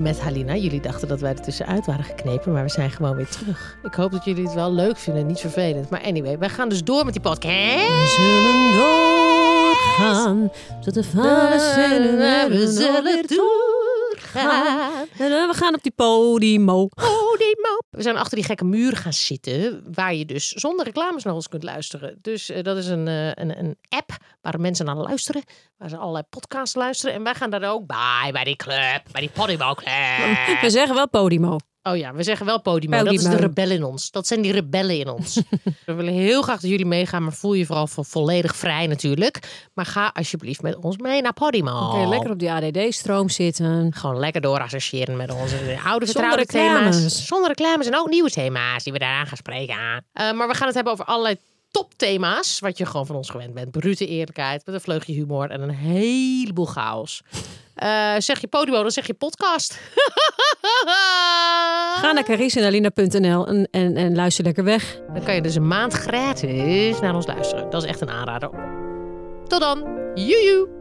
met Halina. Jullie dachten dat wij er tussenuit waren geknepen, maar we zijn gewoon weer terug. Ik hoop dat jullie het wel leuk vinden, niet vervelend. Maar anyway, wij gaan dus door met die podcast. We zullen doorgaan tot de vader zullen we zullen doorgaan. En we gaan op die podimo. Podimo. We zijn achter die gekke muur gaan zitten, waar je dus zonder reclames naar ons kunt luisteren. Dus eh, dat is een, eh, een, een app waar mensen naar luisteren, waar ze allerlei podcasts luisteren. En wij gaan daar ook bij, bij die club, bij die Podimo Club. We zeggen wel podimo. Oh ja, we zeggen wel Podimo. Dat is de Podimo. rebel in ons. Dat zijn die rebellen in ons. we willen heel graag dat jullie meegaan, maar voel je vooral vo- volledig vrij natuurlijk. Maar ga alsjeblieft met ons mee naar Podimo. Oké, lekker op die ADD-stroom zitten. Gewoon lekker door associëren met onze oude vertrouwde thema's. Zonder reclames en ook nieuwe thema's die we daaraan gaan spreken. Eh, maar we gaan het hebben over allerlei topthema's. Wat je gewoon van ons gewend bent. Brute eerlijkheid, met een vleugje humor en een heleboel chaos. Eh, zeg je Podimo, dan zeg je podcast. Ga naar carisinalina.nl en, en, en luister lekker weg. Dan kan je dus een maand gratis naar ons luisteren. Dat is echt een aanrader. Tot dan. Joejoe.